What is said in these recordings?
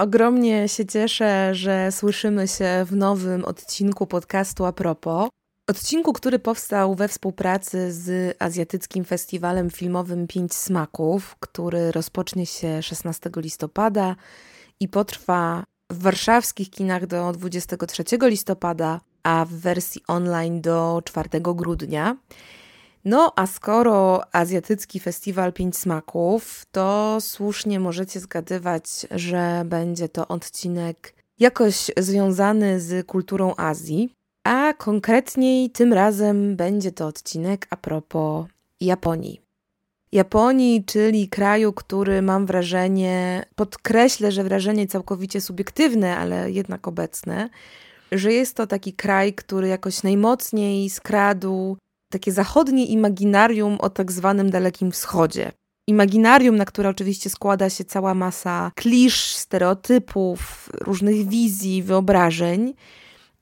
Ogromnie się cieszę, że słyszymy się w nowym odcinku podcastu a propos. Odcinku, który powstał we współpracy z Azjatyckim Festiwalem Filmowym Pięć Smaków, który rozpocznie się 16 listopada i potrwa w warszawskich kinach do 23 listopada, a w wersji online do 4 grudnia. No, a skoro Azjatycki Festiwal Pięć Smaków, to słusznie możecie zgadywać, że będzie to odcinek jakoś związany z kulturą Azji, a konkretniej tym razem będzie to odcinek a propos Japonii. Japonii, czyli kraju, który mam wrażenie, podkreślę, że wrażenie całkowicie subiektywne, ale jednak obecne, że jest to taki kraj, który jakoś najmocniej skradł takie zachodnie imaginarium o tak zwanym Dalekim Wschodzie. Imaginarium, na które oczywiście składa się cała masa klisz, stereotypów, różnych wizji, wyobrażeń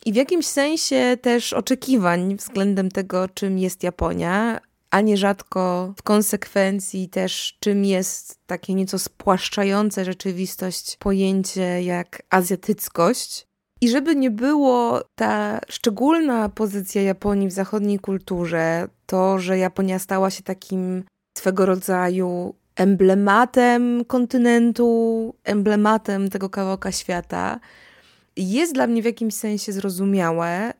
i w jakimś sensie też oczekiwań względem tego, czym jest Japonia, a nierzadko w konsekwencji też czym jest takie nieco spłaszczające rzeczywistość pojęcie jak azjatyckość. I żeby nie było ta szczególna pozycja Japonii w zachodniej kulturze, to, że Japonia stała się takim swego rodzaju emblematem kontynentu, emblematem tego kawałka świata, jest dla mnie w jakimś sensie zrozumiałe,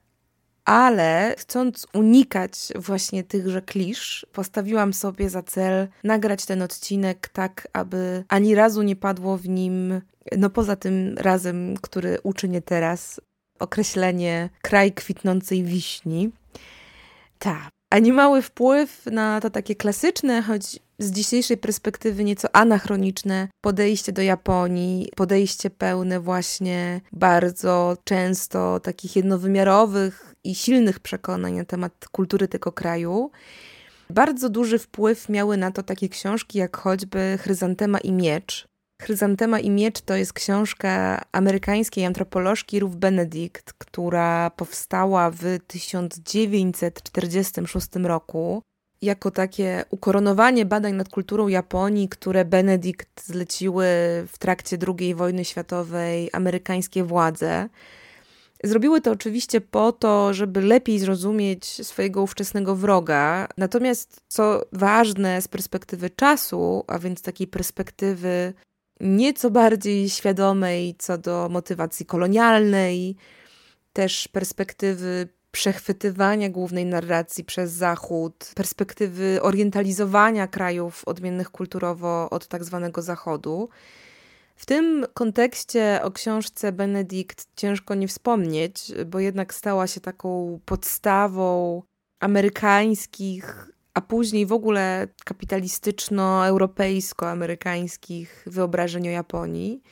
ale chcąc unikać właśnie tychże klisz, postawiłam sobie za cel nagrać ten odcinek tak, aby ani razu nie padło w nim, no poza tym razem, który uczynię teraz, określenie kraj kwitnącej wiśni. Tak. A nie mały wpływ na to takie klasyczne, choć z dzisiejszej perspektywy nieco anachroniczne podejście do Japonii, podejście pełne właśnie bardzo często takich jednowymiarowych i silnych przekonań na temat kultury tego kraju. Bardzo duży wpływ miały na to takie książki jak choćby Chryzantema i Miecz. Chryzantema i Miecz to jest książka amerykańskiej antropolożki Ruth Benedict, która powstała w 1946 roku jako takie ukoronowanie badań nad kulturą Japonii, które Benedikt zleciły w trakcie II wojny światowej amerykańskie władze. Zrobiły to oczywiście po to, żeby lepiej zrozumieć swojego ówczesnego wroga. Natomiast, co ważne z perspektywy czasu, a więc takiej perspektywy nieco bardziej świadomej co do motywacji kolonialnej, też perspektywy przechwytywania głównej narracji przez Zachód, perspektywy orientalizowania krajów odmiennych kulturowo od tak zwanego Zachodu. W tym kontekście o książce Benedikt ciężko nie wspomnieć, bo jednak stała się taką podstawą amerykańskich, a później w ogóle kapitalistyczno-europejsko-amerykańskich wyobrażeń o Japonii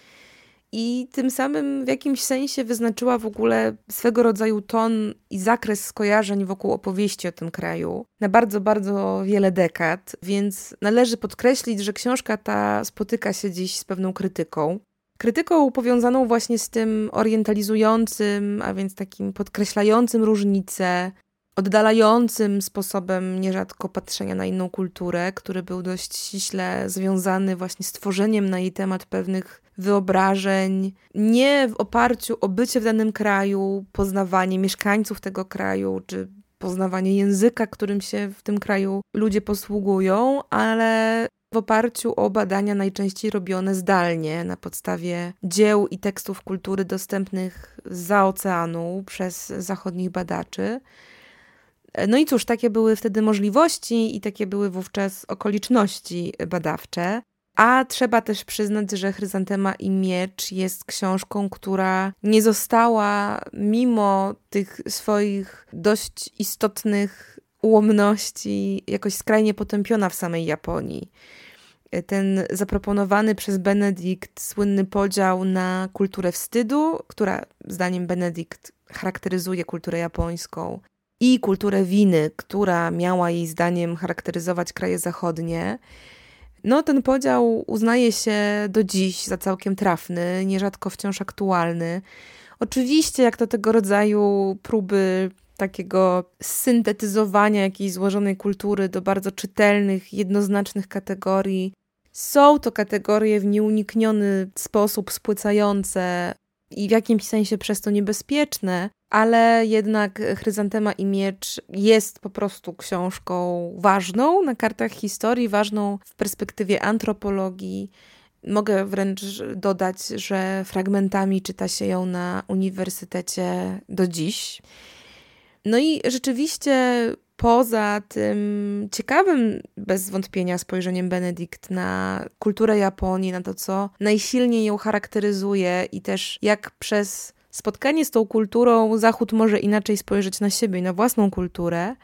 i tym samym w jakimś sensie wyznaczyła w ogóle swego rodzaju ton i zakres skojarzeń wokół opowieści o tym kraju na bardzo, bardzo wiele dekad, więc należy podkreślić, że książka ta spotyka się dziś z pewną krytyką. Krytyką powiązaną właśnie z tym orientalizującym, a więc takim podkreślającym różnice, oddalającym sposobem nierzadko patrzenia na inną kulturę, który był dość ściśle związany właśnie z tworzeniem na jej temat pewnych wyobrażeń, nie w oparciu o bycie w danym kraju, poznawanie mieszkańców tego kraju, czy poznawanie języka, którym się w tym kraju ludzie posługują, ale w oparciu o badania najczęściej robione zdalnie na podstawie dzieł i tekstów kultury dostępnych za oceanu przez zachodnich badaczy. No i cóż, takie były wtedy możliwości i takie były wówczas okoliczności badawcze. A trzeba też przyznać, że Chryzantema i Miecz jest książką, która nie została, mimo tych swoich dość istotnych ułomności, jakoś skrajnie potępiona w samej Japonii. ten zaproponowany przez Benedykt słynny podział na kulturę wstydu, która zdaniem Benedykt charakteryzuje kulturę japońską, i kulturę winy, która miała jej zdaniem charakteryzować kraje zachodnie. No, ten podział uznaje się do dziś za całkiem trafny, nierzadko wciąż aktualny. Oczywiście, jak to tego rodzaju próby takiego syntetyzowania jakiejś złożonej kultury do bardzo czytelnych, jednoznacznych kategorii, są to kategorie w nieunikniony sposób spłycające i w jakimś sensie przez to niebezpieczne, ale jednak Chryzantema i Miecz jest po prostu książką ważną na kartach historii, ważną w perspektywie antropologii. Mogę wręcz dodać, że fragmentami czyta się ją na uniwersytecie do dziś. No i rzeczywiście poza tym ciekawym bez wątpienia spojrzeniem Benedikt na kulturę Japonii, na to, co najsilniej ją charakteryzuje i też jak przez spotkanie z tą kulturą Zachód może inaczej spojrzeć na siebie i na własną kulturę.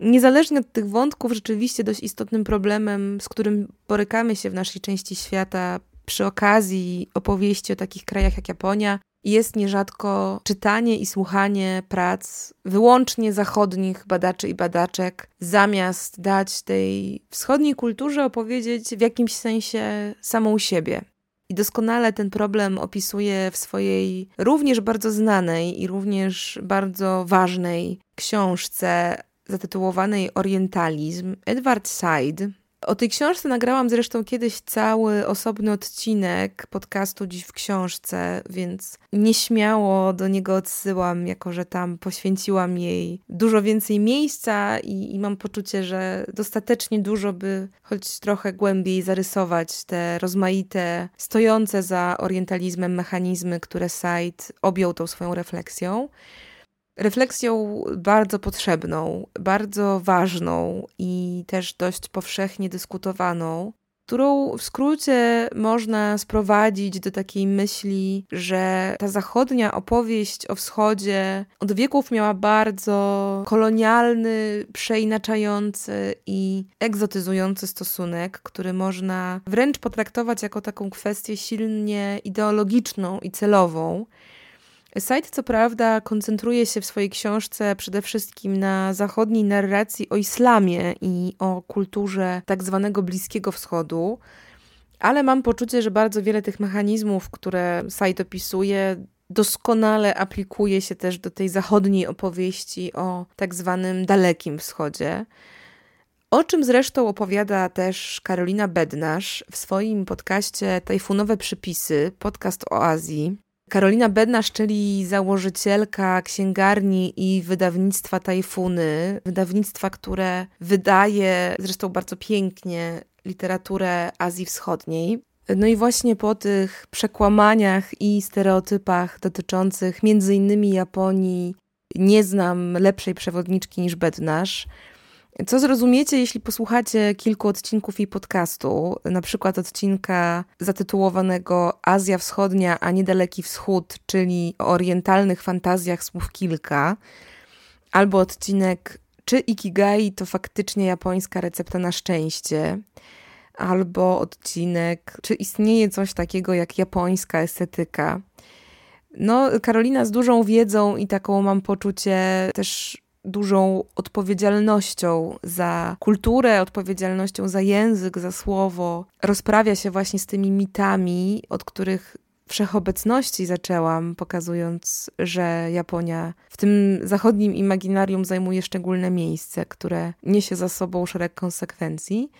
Niezależnie od tych wątków, rzeczywiście dość istotnym problemem, z którym borykamy się w naszej części świata przy okazji opowieści o takich krajach jak Japonia, jest nierzadko czytanie i słuchanie prac wyłącznie zachodnich badaczy i badaczek, zamiast dać tej wschodniej kulturze opowiedzieć w jakimś sensie samą siebie. I doskonale ten problem opisuje w swojej również bardzo znanej i również bardzo ważnej książce zatytułowanej Orientalizm Edward Said, o tej książce nagrałam zresztą kiedyś cały osobny odcinek podcastu Dziś w książce, więc nieśmiało do niego odsyłam, jako że tam poświęciłam jej dużo więcej miejsca i, i mam poczucie, że dostatecznie dużo, by choć trochę głębiej zarysować te rozmaite, stojące za orientalizmem mechanizmy, które Said objął tą swoją refleksją refleksją bardzo potrzebną, bardzo ważną i też dość powszechnie dyskutowaną, którą w skrócie można sprowadzić do takiej myśli, że ta zachodnia opowieść o wschodzie od wieków miała bardzo kolonialny, przeinaczający i egzotyzujący stosunek, który można wręcz potraktować jako taką kwestię silnie ideologiczną i celową. Said, co prawda, koncentruje się w swojej książce przede wszystkim na zachodniej narracji o islamie i o kulturze tak zwanego Bliskiego Wschodu, ale mam poczucie, że bardzo wiele tych mechanizmów, które Said opisuje, doskonale aplikuje się też do tej zachodniej opowieści o tak zwanym Dalekim Wschodzie. O czym zresztą opowiada też Karolina Bednarz w swoim podcaście Tajfunowe Przypisy, podcast o Azji. Karolina Bednarz, czyli założycielka księgarni i wydawnictwa Tajfuny, wydawnictwa, które wydaje zresztą bardzo pięknie literaturę Azji Wschodniej. No i właśnie po tych przekłamaniach i stereotypach dotyczących między innymi Japonii nie znam lepszej przewodniczki niż Bednarz. Co zrozumiecie, jeśli posłuchacie kilku odcinków jej podcastu, na przykład odcinka zatytułowanego Azja Wschodnia, a niedaleki wschód, czyli o orientalnych fantazjach słów kilka, albo odcinek Czy Ikigai to faktycznie japońska recepta na szczęście, albo odcinek Czy istnieje coś takiego jak japońska estetyka. No, Karolina z dużą wiedzą i taką mam poczucie też dużą odpowiedzialnością za kulturę, odpowiedzialnością za język, za słowo. Rozprawia się właśnie z tymi mitami, od których wszechobecności zaczęłam, pokazując, że Japonia w tym zachodnim imaginarium zajmuje szczególne miejsce, które niesie za sobą szereg konsekwencji.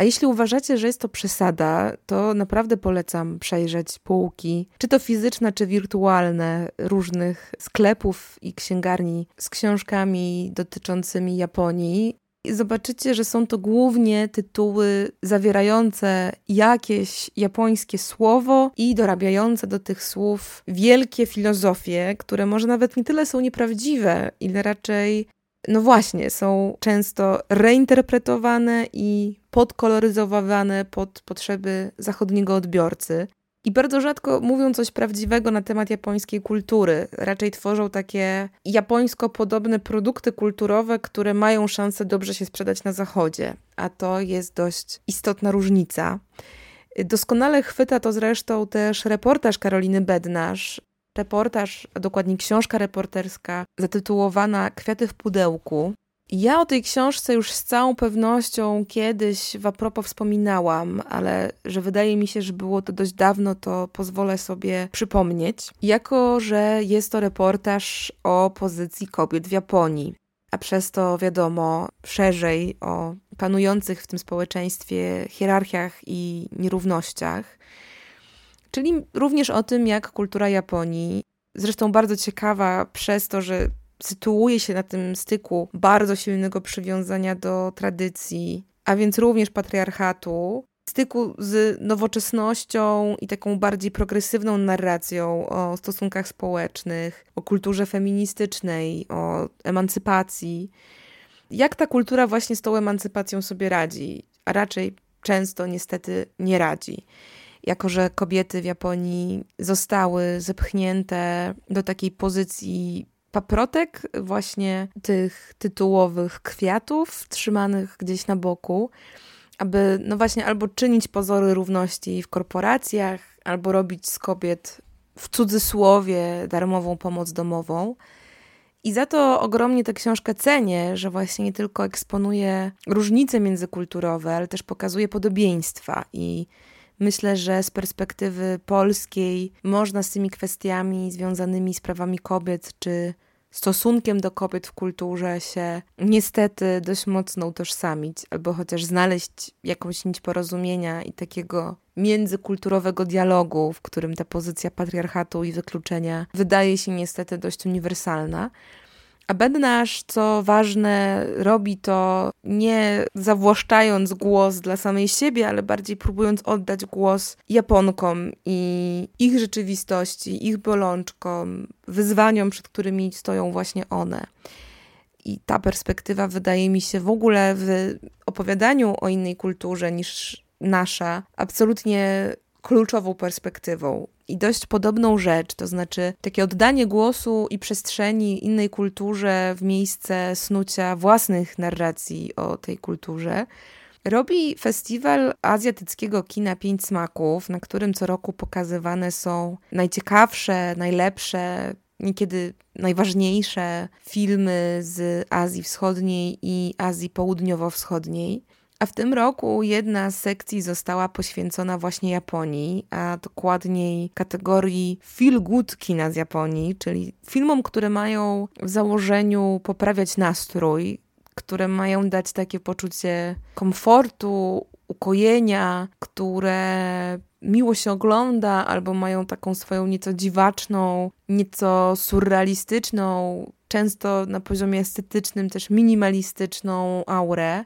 A jeśli uważacie, że jest to przesada, to naprawdę polecam przejrzeć półki, czy to fizyczne, czy wirtualne, różnych sklepów i księgarni z książkami dotyczącymi Japonii. I zobaczycie, że są to głównie tytuły zawierające jakieś japońskie słowo i dorabiające do tych słów wielkie filozofie, które może nawet nie tyle są nieprawdziwe, ile raczej no właśnie, są często reinterpretowane i podkoloryzowane pod potrzeby zachodniego odbiorcy. i bardzo rzadko mówią coś prawdziwego na temat japońskiej kultury. Raczej tworzą takie japońsko podobne produkty kulturowe, które mają szansę dobrze się sprzedać na zachodzie. A to jest dość istotna różnica. Doskonale chwyta to zresztą też reportaż Karoliny Bednarz. Reportaż, a dokładnie książka reporterska zatytułowana Kwiaty w pudełku. Ja o tej książce już z całą pewnością kiedyś w apropo wspominałam, ale że wydaje mi się, że było to dość dawno, to pozwolę sobie przypomnieć. Jako, że jest to reportaż o pozycji kobiet w Japonii, a przez to wiadomo szerzej o panujących w tym społeczeństwie hierarchiach i nierównościach, czyli również o tym, jak kultura Japonii, zresztą bardzo ciekawa przez to, że sytuuje się na tym styku bardzo silnego przywiązania do tradycji, a więc również patriarchatu, styku z nowoczesnością i taką bardziej progresywną narracją o stosunkach społecznych, o kulturze feministycznej, o emancypacji. Jak ta kultura właśnie z tą emancypacją sobie radzi, a raczej często niestety nie radzi. Jako, że kobiety w Japonii zostały zepchnięte do takiej pozycji paprotek, właśnie tych tytułowych kwiatów trzymanych gdzieś na boku, aby no właśnie albo czynić pozory równości w korporacjach, albo robić z kobiet w cudzysłowie darmową pomoc domową. I za to ogromnie tę książkę cenię, że właśnie nie tylko eksponuje różnice międzykulturowe, ale też pokazuje podobieństwa. I myślę, że z perspektywy polskiej można z tymi kwestiami związanymi z prawami kobiet czy stosunkiem do kobiet w kulturze się niestety dość mocno utożsamić, albo chociaż znaleźć jakąś nić porozumienia i takiego międzykulturowego dialogu, w którym ta pozycja patriarchatu i wykluczenia wydaje się niestety dość uniwersalna. A Bednarz, co ważne, robi to nie zawłaszczając głos dla samej siebie, ale bardziej próbując oddać głos Japonkom i ich rzeczywistości, ich bolączkom, wyzwaniom, przed którymi stoją właśnie one. I ta perspektywa wydaje mi się w ogóle w opowiadaniu o innej kulturze niż nasza absolutnie kluczową perspektywą i dość podobną rzecz, to znaczy takie oddanie głosu i przestrzeni innej kulturze w miejsce snucia własnych narracji o tej kulturze. Robi festiwal azjatyckiego kina Pięć Smaków, na którym co roku pokazywane są najciekawsze, najlepsze, niekiedy najważniejsze filmy z Azji Wschodniej i Azji Południowo-Wschodniej. A w tym roku jedna z sekcji została poświęcona właśnie Japonii, a dokładniej kategorii feel good kina z Japonii, czyli filmom, które mają w założeniu poprawiać nastrój, które mają dać takie poczucie komfortu, ukojenia, które miło się ogląda, albo mają taką swoją nieco dziwaczną, nieco surrealistyczną, często na poziomie estetycznym też minimalistyczną aurę.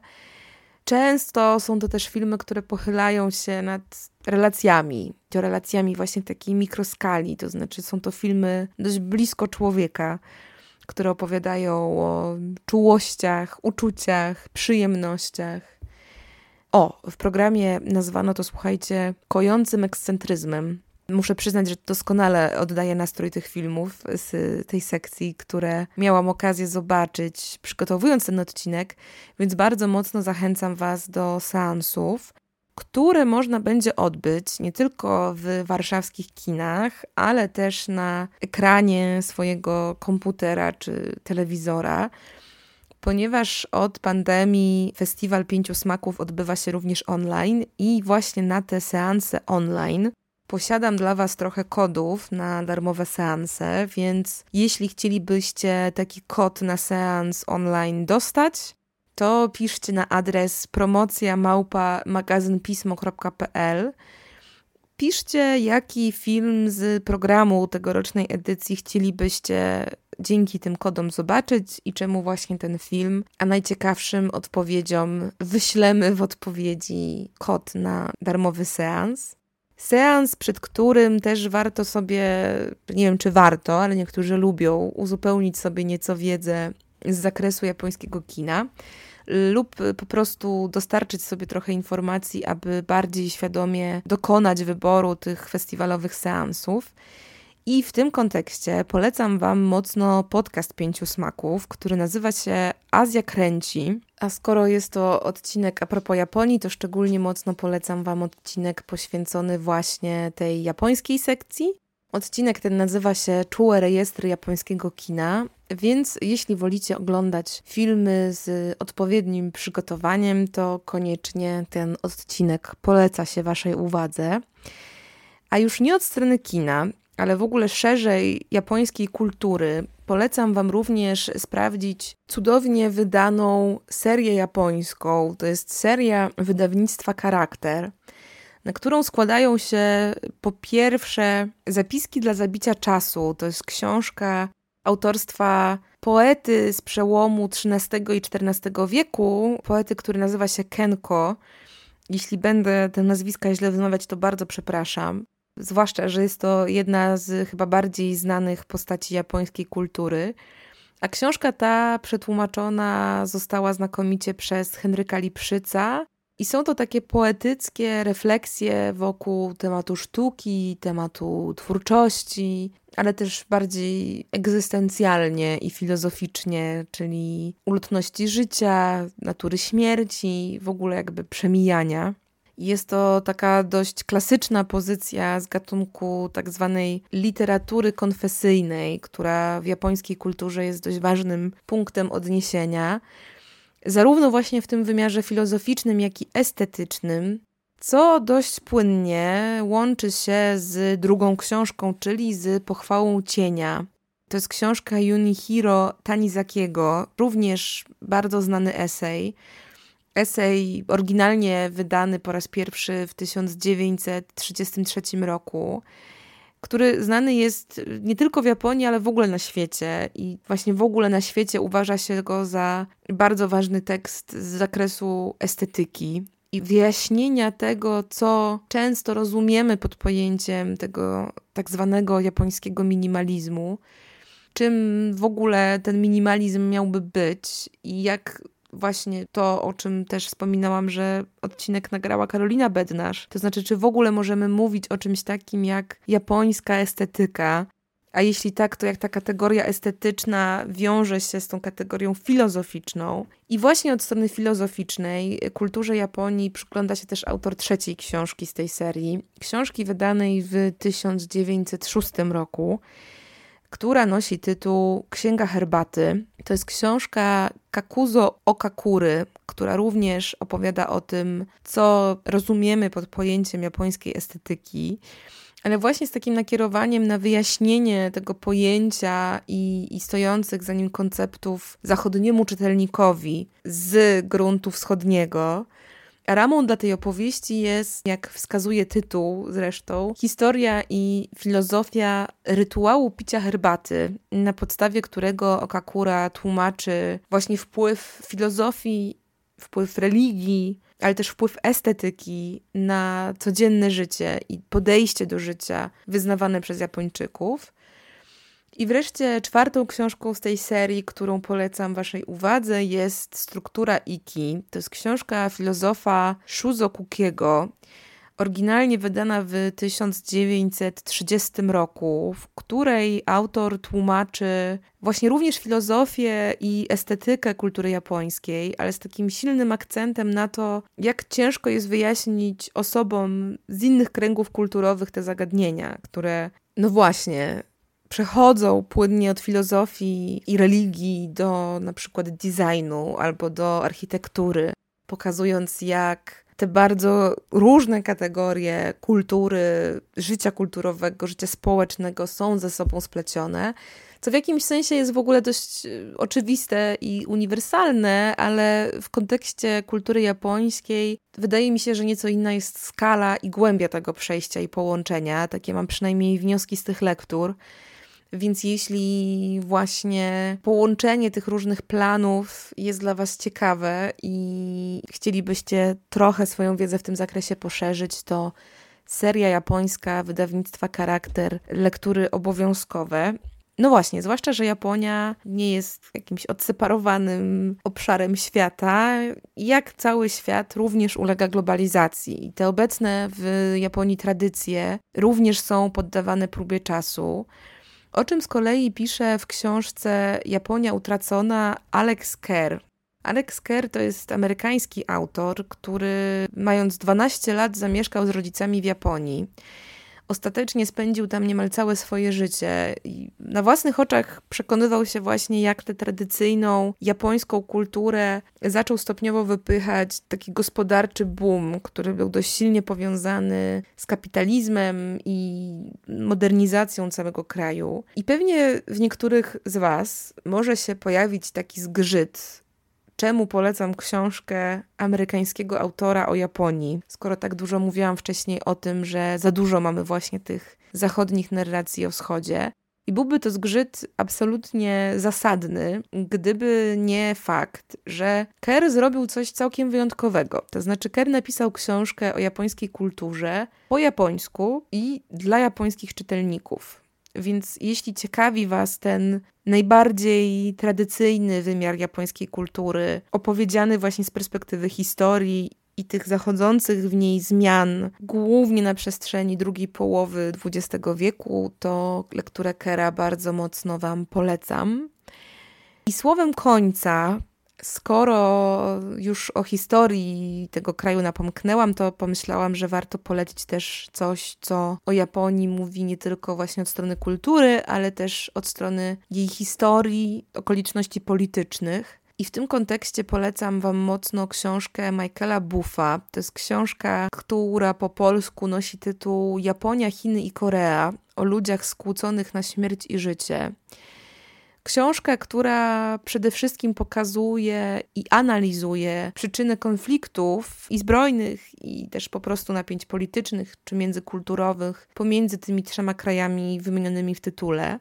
Często są to też filmy, które pochylają się nad relacjami, relacjami właśnie takiej mikroskali, to znaczy są to filmy dość blisko człowieka, które opowiadają o czułościach, uczuciach, przyjemnościach. O, w programie nazwano to, słuchajcie, kojącym ekscentryzmem. Muszę przyznać, że doskonale oddaje nastrój tych filmów z tej sekcji, które miałam okazję zobaczyć, przygotowując ten odcinek, więc bardzo mocno zachęcam Was do seansów, które można będzie odbyć nie tylko w warszawskich kinach, ale też na ekranie swojego komputera czy telewizora ponieważ od pandemii Festiwal Pięciu Smaków odbywa się również online i właśnie na te seanse online Posiadam dla Was trochę kodów na darmowe seanse, więc jeśli chcielibyście taki kod na seans online dostać, to piszcie na adres promocja małpa magazynpismo.pl. Piszcie, jaki film z programu tegorocznej edycji chcielibyście dzięki tym kodom zobaczyć i czemu właśnie ten film, a najciekawszym odpowiedziom wyślemy w odpowiedzi kod na darmowy seans. Seans, przed którym też warto sobie, nie wiem czy warto, ale niektórzy lubią uzupełnić sobie nieco wiedzę z zakresu japońskiego kina. lub po prostu dostarczyć sobie trochę informacji, aby bardziej świadomie dokonać wyboru tych festiwalowych seansów. I w tym kontekście polecam Wam mocno podcast Pięciu Smaków, który nazywa się Azja Kręci. A skoro jest to odcinek a propos Japonii, to szczególnie mocno polecam Wam odcinek poświęcony właśnie tej japońskiej sekcji. Odcinek ten nazywa się Czułe rejestry japońskiego kina, więc jeśli wolicie oglądać filmy z odpowiednim przygotowaniem, to koniecznie ten odcinek poleca się Waszej uwadze. A już nie od strony kina, ale w ogóle szerzej japońskiej kultury, polecam Wam również sprawdzić cudownie wydaną serię japońską. To jest seria wydawnictwa Charakter, na którą składają się po pierwsze zapiski dla zabicia czasu. To jest książka autorstwa poety z przełomu XIII i XIV wieku, poety, który nazywa się Kenko. Jeśli będę te nazwiska źle wymawiać, to bardzo przepraszam. Zwłaszcza, że jest to jedna z chyba bardziej znanych postaci japońskiej kultury. A książka ta przetłumaczona została znakomicie przez Henryka Lipszyca. I są to takie poetyckie refleksje wokół tematu sztuki, tematu twórczości, ale też bardziej egzystencjalnie i filozoficznie, czyli ulotności życia, natury śmierci, w ogóle jakby przemijania. Jest to taka dość klasyczna pozycja z gatunku tak zwanej literatury konfesyjnej, która w japońskiej kulturze jest dość ważnym punktem odniesienia, zarówno właśnie w tym wymiarze filozoficznym, jak i estetycznym, co dość płynnie łączy się z drugą książką, czyli z Pochwałą Cienia. To jest książka Junihiro Tanizakiego, również bardzo znany esej, esej oryginalnie wydany po raz pierwszy w 1933 roku, który znany jest nie tylko w Japonii, ale w ogóle na świecie. I właśnie w ogóle na świecie uważa się go za bardzo ważny tekst z zakresu estetyki i wyjaśnienia tego, co często rozumiemy pod pojęciem tego tak zwanego japońskiego minimalizmu. Czym w ogóle ten minimalizm miałby być i jak właśnie to, o czym też wspominałam, że odcinek nagrała Karolina Bednarz. To znaczy, czy w ogóle możemy mówić o czymś takim jak japońska estetyka, a jeśli tak, to jak ta kategoria estetyczna wiąże się z tą kategorią filozoficzną. I właśnie od strony filozoficznej kulturze Japonii przygląda się też autor trzeciej książki z tej serii. Książki wydanej w 1906 roku która nosi tytuł Księga Herbaty. To jest książka Kakuzo Okakury, która również opowiada o tym, co rozumiemy pod pojęciem japońskiej estetyki ale właśnie z takim nakierowaniem na wyjaśnienie tego pojęcia i, i, stojących za nim konceptów zachodniemu czytelnikowi z gruntu wschodniego. Ramą dla tej opowieści jest, jak wskazuje tytuł zresztą, historia i filozofia rytuału picia herbaty, na podstawie którego Okakura tłumaczy właśnie wpływ filozofii, wpływ religii, ale też wpływ estetyki na codzienne życie i podejście do życia wyznawane przez Japończyków. I wreszcie czwartą książką z tej serii, którą polecam Waszej uwadze, jest Struktura Iki. To jest książka filozofa Shuzo Kukiego, oryginalnie wydana w 1930 roku, w której autor tłumaczy właśnie również filozofię i estetykę kultury japońskiej, ale z takim silnym akcentem na to, jak ciężko jest wyjaśnić osobom z innych kręgów kulturowych te zagadnienia, które, no właśnie, przechodzą płynnie od filozofii i religii do na przykład designu albo do architektury, pokazując jak te bardzo różne kategorie kultury, życia kulturowego, życia społecznego są ze sobą splecione, co w jakimś sensie jest w ogóle dość y, oczywiste i uniwersalne, ale w kontekście kultury japońskiej wydaje mi się, że nieco inna jest skala i głębia tego przejścia i połączenia. Takie mam przynajmniej wnioski z tych lektur. Więc jeśli właśnie połączenie tych różnych planów jest dla Was ciekawe i chcielibyście trochę swoją wiedzę w tym zakresie poszerzyć, to seria japońska wydawnictwa Charakter, lektury obowiązkowe. No właśnie, zwłaszcza, że Japonia nie jest jakimś odseparowanym obszarem świata. Jak cały świat również ulega globalizacji. I te obecne w Japonii tradycje również są poddawane próbie czasu. O czym z kolei pisze w książce Japonia utracona Alex Kerr. Alex Kerr to jest amerykański autor, który mając 12 lat zamieszkał z rodzicami w Japonii. Ostatecznie spędził tam niemal całe swoje życie i na własnych oczach przekonywał się właśnie, jak tę tradycyjną japońską kulturę zaczął stopniowo wypychać taki gospodarczy boom, który był dość silnie powiązany z kapitalizmem i modernizacją całego kraju. I pewnie w niektórych z Was może się pojawić taki zgrzyt czemu polecam książkę amerykańskiego autora o Japonii, skoro tak dużo mówiłam wcześniej o tym, że za dużo mamy właśnie tych zachodnich narracji o wschodzie. I byłby to zgrzyt absolutnie zasadny, gdyby nie fakt, że Kerr zrobił coś całkiem wyjątkowego. To znaczy, Kerr napisał książkę o japońskiej kulturze po japońsku i dla japońskich czytelników. Więc jeśli ciekawi Was ten najbardziej tradycyjny wymiar japońskiej kultury, opowiedziany właśnie z perspektywy historii i tych zachodzących w niej zmian, głównie na przestrzeni drugiej połowy XX wieku, to lekturę Kera bardzo mocno Wam polecam. I słowem końca skoro już o historii tego kraju napomknęłam, to pomyślałam, że warto polecić też coś, co o Japonii mówi nie tylko właśnie od strony kultury, ale też od strony jej historii, okoliczności politycznych. I w tym kontekście polecam Wam mocno książkę Michaela Buffa. To jest książka, która po polsku nosi tytuł Japonia, Chiny i Korea o ludziach skłóconych na śmierć i życie. Książka, która przede wszystkim pokazuje i analizuje przyczyny konfliktów i zbrojnych, i też po prostu napięć politycznych czy międzykulturowych pomiędzy tymi trzema krajami wymienionymi w tytule.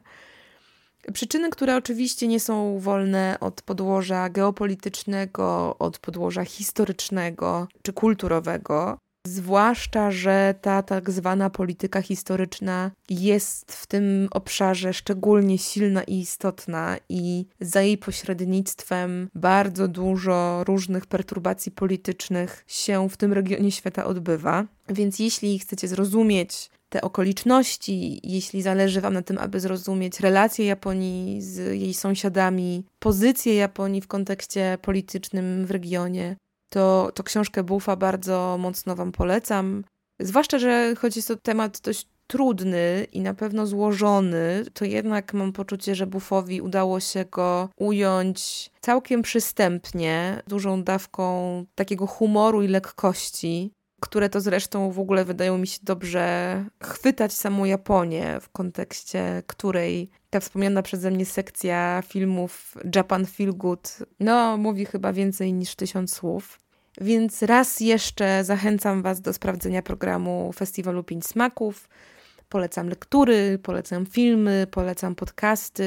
Przyczyny, które oczywiście nie są wolne od podłoża geopolitycznego, od podłoża historycznego czy kulturowego. Zwłaszcza, że ta tak zwana polityka historyczna jest w tym obszarze szczególnie silna i istotna, i za jej pośrednictwem bardzo dużo różnych perturbacji politycznych się w tym regionie świata odbywa. Więc jeśli chcecie zrozumieć te okoliczności, jeśli zależy Wam na tym, aby zrozumieć relacje Japonii z jej sąsiadami, pozycję Japonii w kontekście politycznym w regionie, to, to książkę Buffa bardzo mocno Wam polecam. Zwłaszcza, że choć jest to temat dość trudny i na pewno złożony, to jednak mam poczucie, że Buffowi udało się go ująć całkiem przystępnie, dużą dawką takiego humoru i lekkości, które to zresztą w ogóle wydają mi się dobrze chwytać samą Japonię, w kontekście której ta wspomniana przeze mnie sekcja filmów Japan Feel Good, no, mówi chyba więcej niż tysiąc słów. Więc raz jeszcze zachęcam Was do sprawdzenia programu Festiwalu Pięć Smaków. Polecam lektury, polecam filmy, polecam podcasty,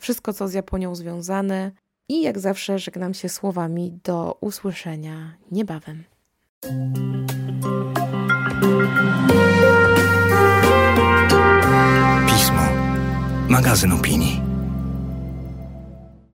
wszystko co z Japonią związane. I jak zawsze żegnam się słowami do usłyszenia niebawem. Pismo. Magazyn opinii.